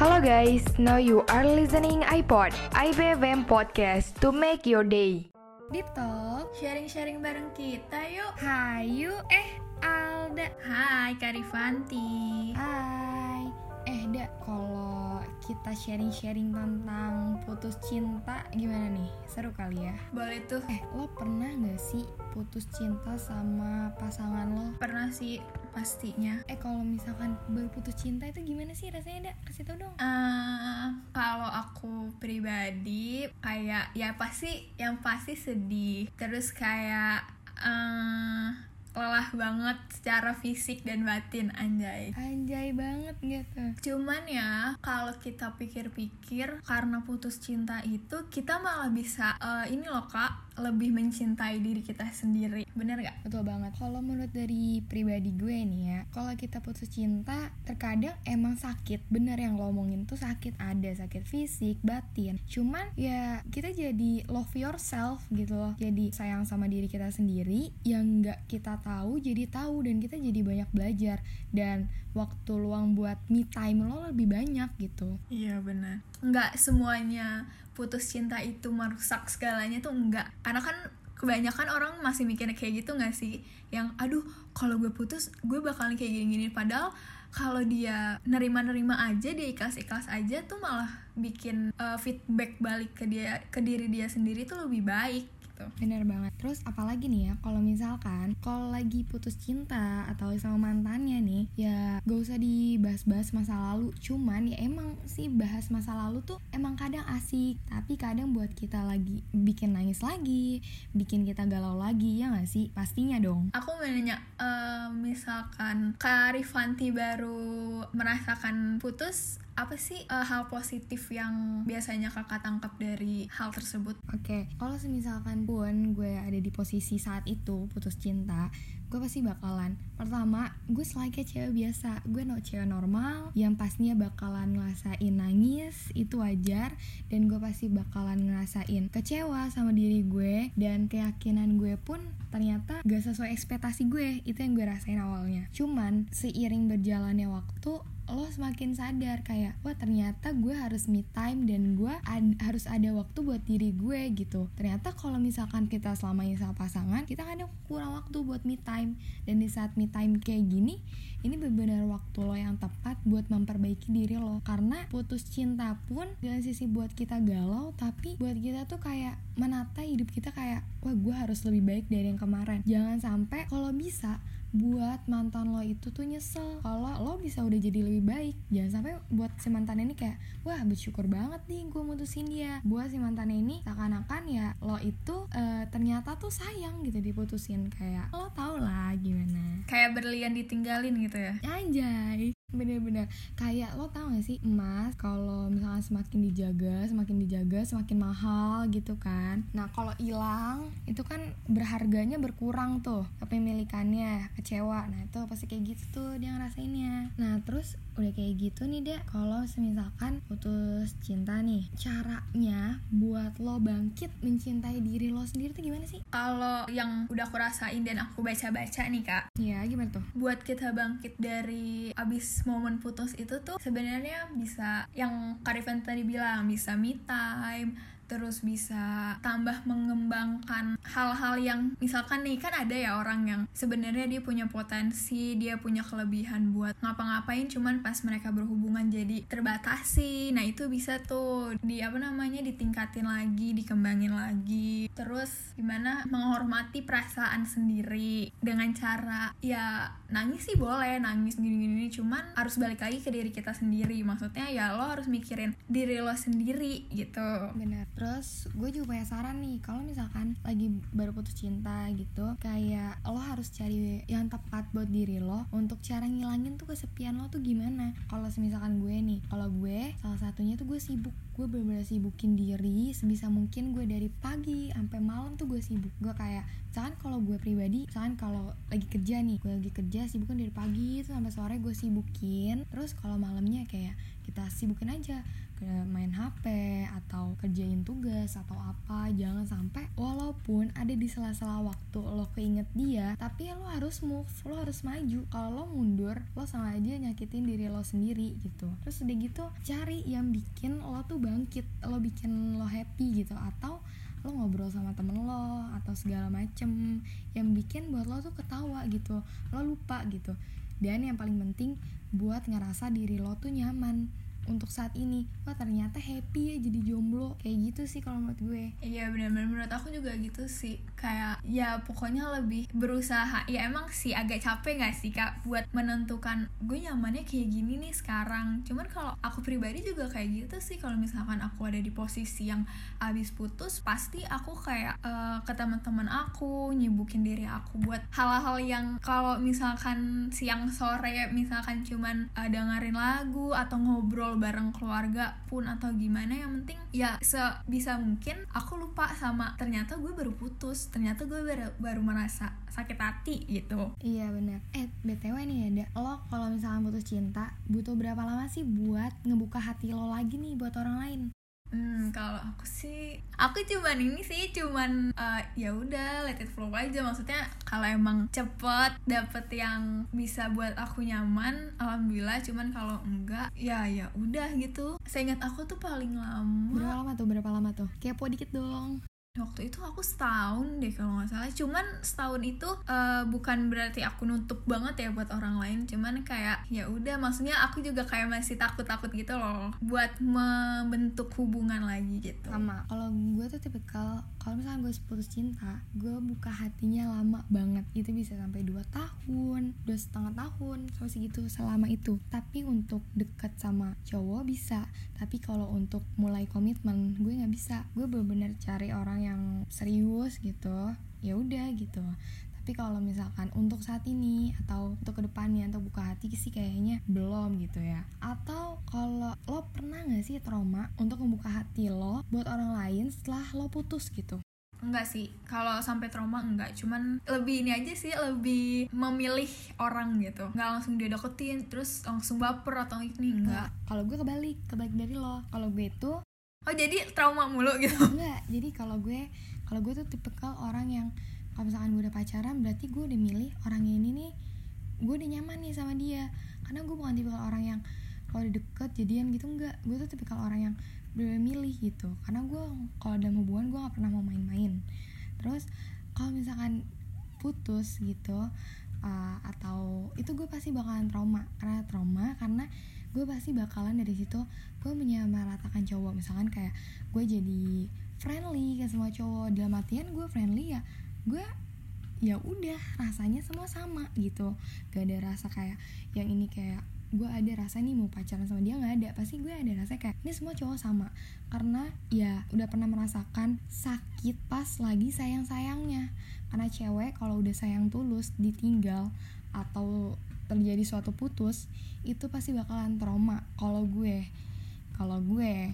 Hello guys, now you are listening iPod, IBFM podcast to make your day. Deep Talk Sharing-sharing bareng kita yuk. Hayu Eh Alda. Hai Karifanti Hai Eh Da Kalau kita sharing-sharing tentang putus cinta Gimana nih? Seru kali ya Boleh tuh Eh lo pernah gak sih putus cinta sama pasangan lo? Pernah sih pastinya Eh kalau misalkan baru putus cinta itu gimana sih rasanya Da? Kasih tau dong Eh, Kalau aku pribadi Kayak ya pasti Yang pasti sedih Terus kayak eh, Lelah banget secara fisik dan batin anjay. Anjay banget gitu. Cuman ya, kalau kita pikir-pikir karena putus cinta itu kita malah bisa eh, ini loh kak lebih mencintai diri kita sendiri, bener gak? Betul banget. Kalau menurut dari pribadi gue nih ya, kalau kita putus cinta, terkadang emang sakit. Bener yang lo omongin tuh sakit. Ada sakit fisik, batin. Cuman ya kita jadi love yourself gitu loh. Jadi sayang sama diri kita sendiri yang nggak kita tahu jadi tahu dan kita jadi banyak belajar dan waktu luang buat me time lo lebih banyak gitu. Iya benar. Nggak semuanya putus cinta itu merusak segalanya tuh enggak. Karena kan kebanyakan orang masih mikirnya kayak gitu nggak sih? Yang aduh kalau gue putus gue bakalan kayak gini-gini. Padahal kalau dia nerima-nerima aja dia ikhlas-ikhlas aja tuh malah bikin uh, feedback balik ke dia ke diri dia sendiri tuh lebih baik gitu. Bener banget. Terus apalagi nih ya, kalau misalkan kalau lagi putus cinta atau sama mantannya nih, ya gak usah dibahas-bahas masa lalu. Cuman ya emang sih bahas masa lalu tuh emang kadang asik, tapi kadang buat kita lagi bikin nangis lagi, bikin kita galau lagi ya gak sih? Pastinya dong. Aku mau nanya, eh, misalkan Kak Rifanti baru merasakan putus, apa sih eh, hal positif yang biasanya kakak tangkap dari hal tersebut? Oke, kalau semisalkan pun gue ada di posisi saat itu putus cinta, gue pasti bakalan pertama gue kayak cewek biasa, gue no cewek normal yang pastinya bakalan ngerasain nangis itu wajar dan gue pasti bakalan ngerasain kecewa sama diri gue dan keyakinan gue pun ternyata gak sesuai ekspektasi gue itu yang gue rasain awalnya. Cuman seiring berjalannya waktu lo semakin sadar kayak wah ternyata gue harus me time dan gue ad- harus ada waktu buat diri gue gitu. Ternyata kalau misalkan kita selama ini sama pasangan kita kadang kurang waktu buat me time. Dan di saat me time kayak gini ini benar-benar waktu lo yang tepat buat memperbaiki diri lo. Karena putus cinta pun dengan sisi buat kita galau tapi buat kita tuh kayak menata hidup kita kayak wah gue harus lebih baik dari yang kemarin. Jangan sampai kalau bisa buat mantan lo itu tuh nyesel. Kalau lo bisa udah jadi lebih baik jangan sampai buat si mantan ini kayak wah bersyukur banget nih gue mutusin dia. Buat si mantan ini seakan-akan ya lo itu eh, ternyata tuh sayang gitu diputusin. Kayak lo tau lah gimana. Kayak berlian ditinggalin gitu ya? anjay bener-bener. Kayak lo tau gak sih emas kalau misalnya semakin dijaga semakin dijaga semakin mahal gitu kan. Nah kalau hilang itu kan berharganya berkurang tuh kepemilikannya kecewa. Nah itu pasti kayak gitu tuh dia ngerasainnya. Nah terus udah kayak gitu nih dek. Kalau semisalkan putus cinta nih caranya buat lo bangkit mencintai diri lo sendiri tuh gimana sih? Kalau yang udah aku rasain dan aku baca-baca nih kak, ya gimana tuh? Buat kita bangkit dari abis momen putus itu tuh sebenarnya bisa yang Karifan tadi bilang bisa me time terus bisa tambah mengembangkan hal-hal yang misalkan nih kan ada ya orang yang sebenarnya dia punya potensi dia punya kelebihan buat ngapa-ngapain cuman pas mereka berhubungan jadi terbatasi. Nah itu bisa tuh di apa namanya ditingkatin lagi dikembangin lagi. Terus gimana? Menghormati perasaan sendiri dengan cara ya nangis sih boleh nangis gini-gini cuman harus balik lagi ke diri kita sendiri. Maksudnya ya lo harus mikirin diri lo sendiri gitu. Benar. Terus gue juga punya saran nih kalau misalkan lagi baru putus cinta gitu kayak lo harus cari yang tepat buat diri lo untuk cara ngilangin tuh kesepian lo tuh gimana. Kalau misalkan gue nih kalau gue salah satunya tuh gue sibuk. Gue bener-bener sibukin diri sebisa mungkin gue dari pagi sampai malam tuh gue sibuk. Gue kayak misalkan kalau gue pribadi misalkan kalau lagi kerja nih gue lagi kerja sibukin dari pagi tuh sampai sore gue sibukin terus kalau malamnya kayak kita sibukin aja main HP atau kerjain tugas atau apa jangan sampai walaupun ada di sela-sela waktu lo keinget dia tapi lo harus move lo harus maju. Kalau lo mundur lo sama aja nyakitin diri lo sendiri gitu. Terus udah gitu cari yang bikin lo tuh bangkit lo bikin lo happy gitu atau lo ngobrol sama temen lo atau segala macem yang bikin buat lo tuh ketawa gitu lo lupa gitu. Dan yang paling penting buat ngerasa diri lo tuh nyaman untuk saat ini. Wah ternyata happy ya jadi jomblo. Kayak gitu sih kalau menurut gue. Iya benar-benar menurut aku juga gitu sih. Kayak ya pokoknya lebih berusaha. Ya emang sih agak capek gak sih kak buat menentukan gue nyamannya kayak gini nih sekarang. Cuman kalau aku pribadi juga kayak gitu sih. Kalau misalkan aku ada di posisi yang abis putus pasti aku kayak uh, ke teman-teman aku nyibukin diri aku buat hal-hal yang kalau misalkan siang sore misalkan cuman uh, dengerin lagu atau ngobrol ngobrol bareng keluarga pun atau gimana yang penting ya sebisa mungkin aku lupa sama ternyata gue baru putus ternyata gue baru, baru merasa sakit hati gitu. Iya benar eh btw nih ada lo kalau misalnya putus cinta butuh berapa lama sih buat ngebuka hati lo lagi nih buat orang lain Hmm, kalau aku sih, aku cuman ini sih, cuman uh, ya udah let it flow aja. Maksudnya kalau emang cepet dapet yang bisa buat aku nyaman, alhamdulillah. Cuman kalau enggak, ya ya udah gitu. Saya ingat aku tuh paling lama. Berapa lama tuh? Berapa lama tuh? Kepo dikit dong waktu itu aku setahun deh kalau nggak salah. Cuman setahun itu uh, bukan berarti aku nutup banget ya buat orang lain. Cuman kayak ya udah maksudnya aku juga kayak masih takut takut gitu loh buat membentuk hubungan lagi gitu. Sama. Kalau gue tuh tipikal kalau misalnya gue putus cinta gue buka hatinya lama banget. Itu bisa sampai dua tahun dua setengah tahun sampai segitu selama itu. Tapi untuk deket sama cowok bisa. Tapi kalau untuk mulai komitmen gue nggak bisa. Gue bener-bener cari orang yang serius gitu ya udah gitu. Tapi kalau misalkan untuk saat ini atau untuk ke depannya atau buka hati sih kayaknya belum gitu ya. Atau kalau lo pernah nggak sih trauma untuk membuka hati lo buat orang lain setelah lo putus gitu? Enggak sih, kalau sampai trauma enggak. Cuman lebih ini aja sih, lebih memilih orang gitu. Enggak langsung dia deketin, terus langsung baper atau ini, enggak. Kalau gue kebalik, kebalik dari lo. Kalau gue itu oh jadi trauma mulu gitu? Enggak jadi kalau gue kalau gue tuh tipikal orang yang kalau misalkan gue udah pacaran berarti gue udah milih orang ini nih gue udah nyaman nih sama dia. Karena gue bukan tipikal orang yang kalau udah deket jadian gitu enggak. Gue tuh tipikal orang yang udah milih gitu. Karena gue kalau dalam hubungan gue gak pernah mau main-main. Terus kalau misalkan putus gitu uh, atau itu gue pasti bakalan trauma. Karena trauma karena gue pasti bakalan dari situ gue menyamaratakan cowok. Misalkan kayak gue jadi friendly ke semua cowok dalam artian gue friendly ya gue ya udah rasanya semua sama gitu. Gak ada rasa kayak yang ini kayak gue ada rasa nih mau pacaran sama dia nggak ada. Pasti gue ada rasa kayak ini semua cowok sama. Karena ya udah pernah merasakan sakit pas lagi sayang sayangnya karena cewek kalau udah sayang tulus ditinggal atau terjadi suatu putus itu pasti bakalan trauma kalau gue. Kalau gue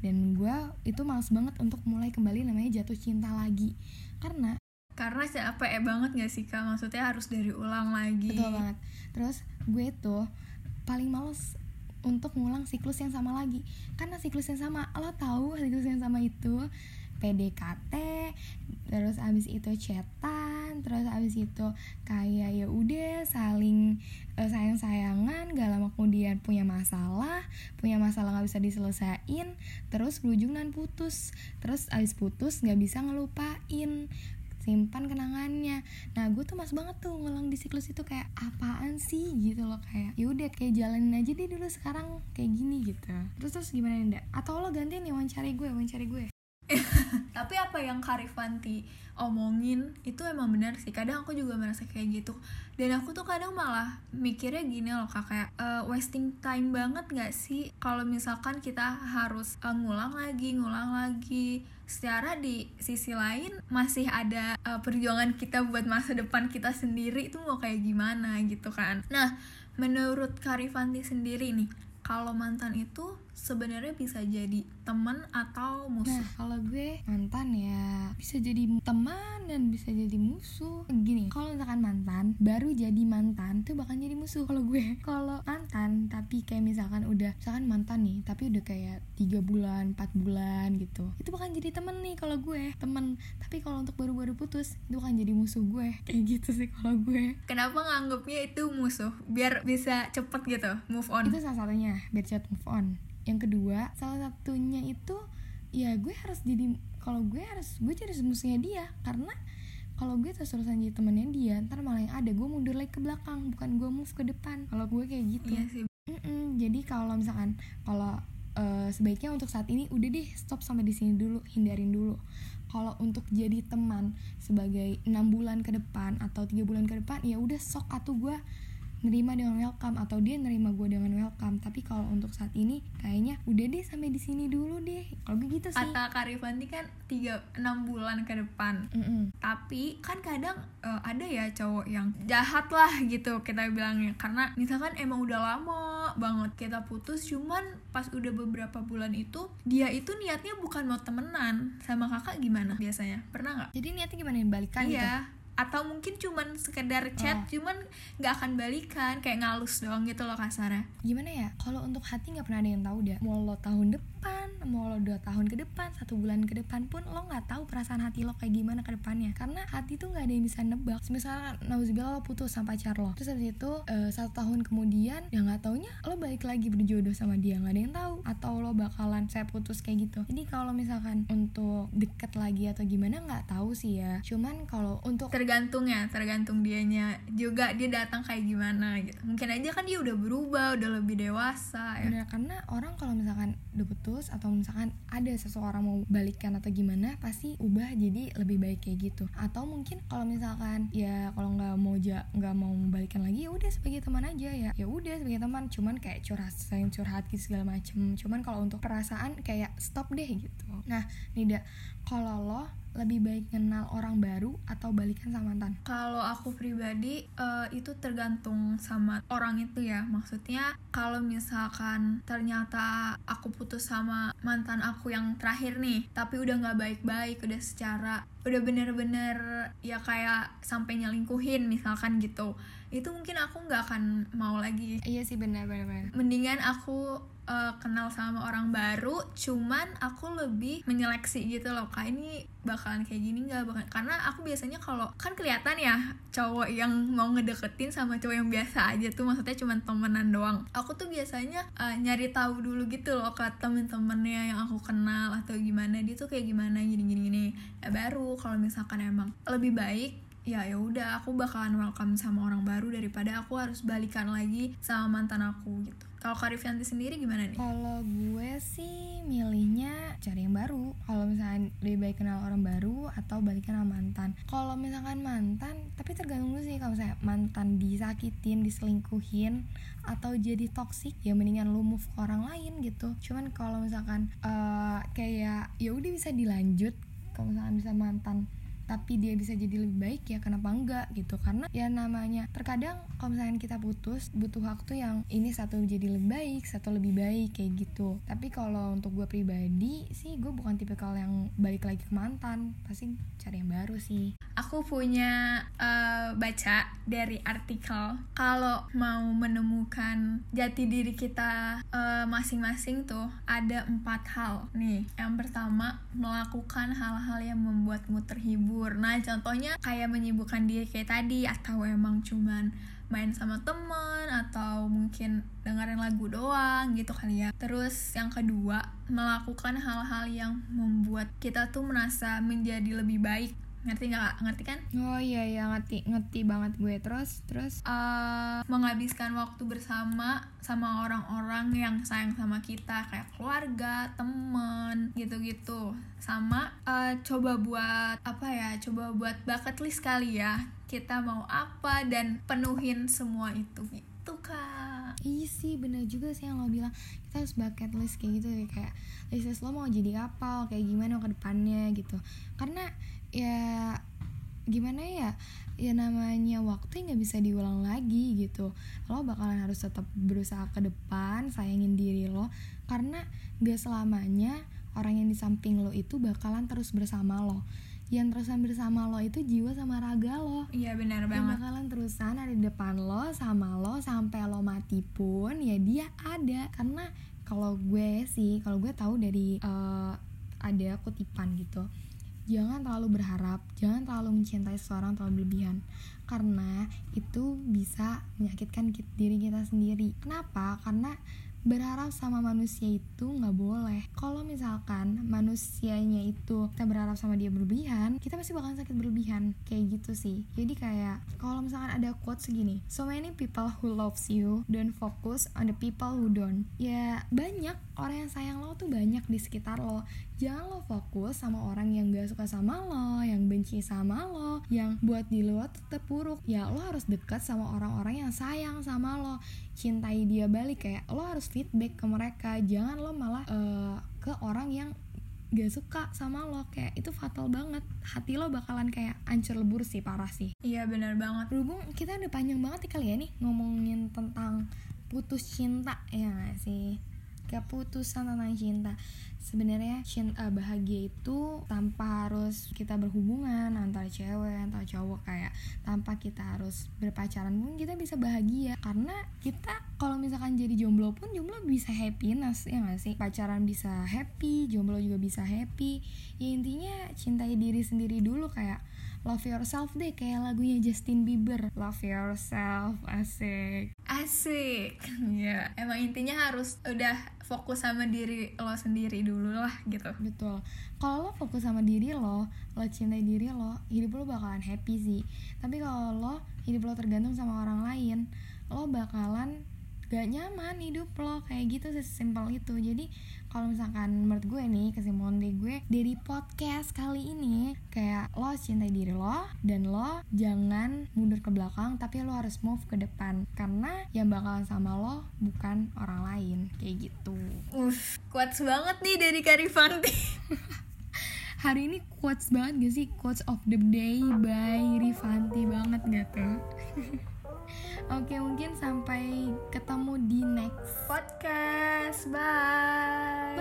dan gue itu males banget untuk mulai kembali namanya jatuh cinta lagi. Karena karena capek banget gak sih kak? Maksudnya harus dari ulang lagi. Betul banget. Terus gue tuh paling males untuk ngulang siklus yang sama lagi. Karena siklus yang sama lo tahu siklus yang sama itu PDKT terus abis itu chatan terus abis itu kayak ya udah saling uh, eh, sayang sayangan gak lama kemudian punya masalah punya masalah nggak bisa diselesain terus berujung dan putus. Terus abis putus nggak bisa ngelupain simpan kenangannya. Nah gue tuh mas banget tuh ngulang di siklus itu kayak apaan sih? Gitu loh kayak ya udah kayak jalanin aja deh dulu sekarang kayak gini gitu. Terus terus gimana ndak atau lo gantiin nih wawancari gue wawancari gue tapi apa yang Karifanti omongin itu emang benar sih. Kadang aku juga merasa kayak gitu. Dan aku tuh kadang malah mikirnya gini loh kak. Kayak uh, wasting time banget gak sih? Kalau misalkan kita harus uh, ngulang lagi ngulang lagi secara di sisi lain masih ada uh, perjuangan kita buat masa depan kita sendiri itu mau kayak gimana gitu kan? Nah menurut Karifanti sendiri nih kalau mantan itu sebenarnya bisa jadi teman atau musuh. Nah, kalau gue mantan ya bisa jadi teman dan bisa jadi musuh. Gini, kalau misalkan mantan baru jadi mantan tuh bakal jadi musuh. Kalau gue, kalau mantan tapi kayak misalkan udah misalkan mantan nih, tapi udah kayak tiga bulan, 4 bulan gitu, itu bakal jadi temen nih kalau gue temen. Tapi kalau untuk baru-baru putus itu bakal jadi musuh gue. Kayak gitu sih kalau gue. kenapa nganggapnya itu musuh biar bisa cepet gitu move on Itu salah satunya biar cepat move on. Yang kedua, salah satunya itu ya gue harus jadi kalau gue harus gue jadi musuhnya dia. Karena kalau gue terus terusan jadi temennya dia ntar malah yang ada gue mundur lagi ke belakang. Bukan gue move ke depan kalau gue kayak gitu. Iya sih. Mm-mm, jadi kalau misalkan kalau eh, sebaiknya untuk saat ini udah deh stop sampai di sini dulu hindarin dulu. Kalau untuk jadi teman sebagai enam bulan ke depan atau tiga bulan ke depan ya udah sok atau gue nerima dengan welcome atau dia nerima gue dengan welcome. Tapi kalau untuk saat ini kayaknya udah deh sampai di sini dulu deh. Kalau gue gitu sih. Kata Karifanti kan tiga enam bulan ke depan. Mm-mm. tapi kan kadang eh, ada ya cowok yang jahat lah gitu kita bilangnya. Karena misalkan emang udah lama banget kita putus cuman pas udah beberapa bulan itu dia itu niatnya bukan mau temenan sama kakak gimana biasanya? Pernah nggak? Jadi niatnya gimana? Balikan gitu? Iya atau mungkin cuman sekedar chat Oh. cuman nggak akan balikan kayak ngalus doang gitu loh kasarnya gimana ya? Kalau untuk hati nggak pernah ada yang tahu dah. Mau lo tahun depan mau lo dua tahun ke depan satu bulan ke depan pun lo nggak tahu perasaan hati lo kayak gimana ke depannya. Karena hati tuh nggak ada yang bisa nebak. Misalnya nauzubillah lo putus sama pacar lo. Terus habis itu eh, satu tahun kemudian ya nggak taunya lo balik lagi berjodoh sama dia. Nggak ada yang tahu. Atau lo bakalan saya putus kayak gitu. Jadi kalau misalkan untuk deket lagi atau gimana nggak tahu sih ya. Cuman kalau untuk tergantung ya tergantung dianya juga dia datang kayak gimana gitu. Mungkin aja kan dia udah berubah udah lebih dewasa ya. Bener, karena orang kalau misalkan udah putus atau misalkan ada seseorang mau balikan atau gimana pasti ubah jadi lebih baik kayak gitu. Atau mungkin kalau misalkan ya kalau nggak mau nggak mau balikan lagi ya udah sebagai teman aja ya. Ya udah sebagai teman cuman kayak curhat saling curhat gitu segala macem. Cuman kalau untuk perasaan kayak stop deh gitu. Nah Nida kalau lo lebih baik kenal orang baru atau balikan sama mantan Kalau aku pribadi eh, itu tergantung sama orang itu ya. Maksudnya kalau misalkan ternyata aku putus sama mantan aku yang terakhir nih, tapi udah nggak baik-baik, udah secara udah bener-bener ya kayak sampai nyelingkuhin misalkan gitu. Itu mungkin aku nggak akan mau lagi. iya sih benar benar benar Mendingan aku eh, kenal sama orang baru, cuman aku lebih menyeleksi gitu loh. Kak ini bakalan kayak gini nggak? Bakal karena aku biasanya kalau kan kelihatan ya cowok yang mau ngedeketin sama cowok yang biasa aja tuh maksudnya cuman temenan doang. Aku tuh biasanya eh, nyari tahu dulu gitu loh ke temen-temennya yang aku kenal atau gimana dia tuh kayak gimana gini gini gini. Ya baru kalau misalkan emang lebih baik ya ya udah aku bakalan welcome sama orang baru daripada aku harus balikan lagi sama mantan aku gitu kalau Karifianti sendiri gimana nih Kalau gue sih milihnya cari yang baru. Kalau misalkan lebih baik kenal orang baru atau balikan sama mantan. Kalau misalkan mantan, tapi tergantung sih kalau misalnya mantan disakitin, diselingkuhin atau jadi toxic, ya mendingan lu move ke orang lain gitu. Cuman kalau misalkan eh, kayak ya udah bisa dilanjut kalau misalkan bisa mantan tapi dia bisa jadi lebih baik ya kenapa enggak gitu. Karena ya namanya terkadang kalau misalnya kita putus butuh waktu yang ini satu jadi lebih baik satu lebih baik kayak gitu. Tapi kalau untuk gue pribadi sih gue bukan tipe kalau yang balik lagi ke mantan. Pasti cari yang baru sih. Aku punya eh, baca dari artikel kalau mau menemukan jati diri kita eh, masing-masing tuh ada empat hal. Nih yang pertama melakukan hal-hal yang membuatmu terhibur nah contohnya kayak menyibukkan diri kayak tadi atau emang cuman main sama temen atau mungkin dengerin lagu doang gitu kali ya. Terus yang kedua melakukan hal-hal yang membuat kita tuh merasa menjadi lebih baik ngerti nggak ngerti kan? Oh iya iya ngerti ngerti banget gue. Terus terus? Eh, menghabiskan waktu bersama sama orang-orang yang sayang sama kita kayak keluarga temen gitu-gitu. Sama eh, coba buat apa ya coba buat bucket list kali ya. Kita mau apa dan penuhin semua itu. Gitu kak. Iya sih bener juga sih yang lo bilang. Kita harus bucket list kayak gitu ya kayak list lo mau jadi apa kayak gimana ke depannya? gitu. Karena ya gimana ya? Ya namanya waktu nggak bisa diulang lagi gitu. Lo bakalan harus tetap berusaha ke depan sayangin diri lo. Karena gak selamanya orang yang di samping lo itu bakalan terus bersama lo. Yang terusan bersama lo itu jiwa sama raga lo. Iya benar yang banget. bakalan terusan ada di depan lo sama lo sampai lo mati pun ya dia ada. Karena kalau gue sih kalau gue tahu dari eh, ada kutipan gitu jangan terlalu berharap jangan terlalu mencintai seseorang terlalu berlebihan. Karena itu bisa menyakitkan ki- diri kita sendiri. Kenapa? Karena berharap sama manusia itu nggak boleh. Kalau misalkan manusianya itu kita berharap sama dia berlebihan kita pasti bakalan sakit berlebihan. Kayak gitu sih. Jadi kayak kalau misalkan ada quote segini so many people who loves you don't focus on the people who don't. Ya banyak orang yang sayang lo tuh banyak di sekitar lo. Jangan lo fokus sama orang yang gak suka sama lo yang benci sama lo yang buat di lo tetep buruk. Ya lo harus dekat sama orang-orang yang sayang sama lo. Cintai dia balik kayak lo harus feedback ke mereka. Jangan lo malah eh, ke orang yang gak suka sama lo. Kayak itu fatal banget. Hati lo bakalan kayak ancur lebur sih parah sih. Iya benar banget. Berhubung kita udah panjang banget nih kali ya nih ngomongin tentang putus cinta ya gak sih keputusan tentang cinta. Sebenarnya cinta bahagia itu tanpa harus kita berhubungan antara cewek antara cowok kayak tanpa kita harus berpacaran pun kita bisa bahagia. Karena kita kalau misalkan jadi jomblo pun jomblo bisa happiness ya gak sih? Pacaran bisa happy jomblo juga bisa happy. Ya intinya cintai diri sendiri dulu kayak love yourself deh kayak lagunya Justin Bieber. Love yourself asik. Asik. Ya emang intinya harus udah fokus sama diri lo sendiri dulu lah gitu. Betul. Kalau lo fokus sama diri lo lo cintai diri lo hidup lo bakalan happy sih. Tapi kalau lo hidup lo tergantung sama orang lain lo bakalan gak nyaman hidup lo. Kayak gitu sesimpel itu. Jadi kalau misalkan menurut gue nih kesimpulan gue dari podcast kali ini kayak lo cintai diri lo dan lo jangan mundur ke belakang tapi lo harus move ke depan. Karena yang bakalan sama lo bukan orang lain. Kayak gitu. Uff, quotes banget nih dari Karifanti hari ini quotes banget gak sih? Quotes of the day by Rifanti banget gak tuh? Oke mungkin sampai ketemu di next podcast. Bye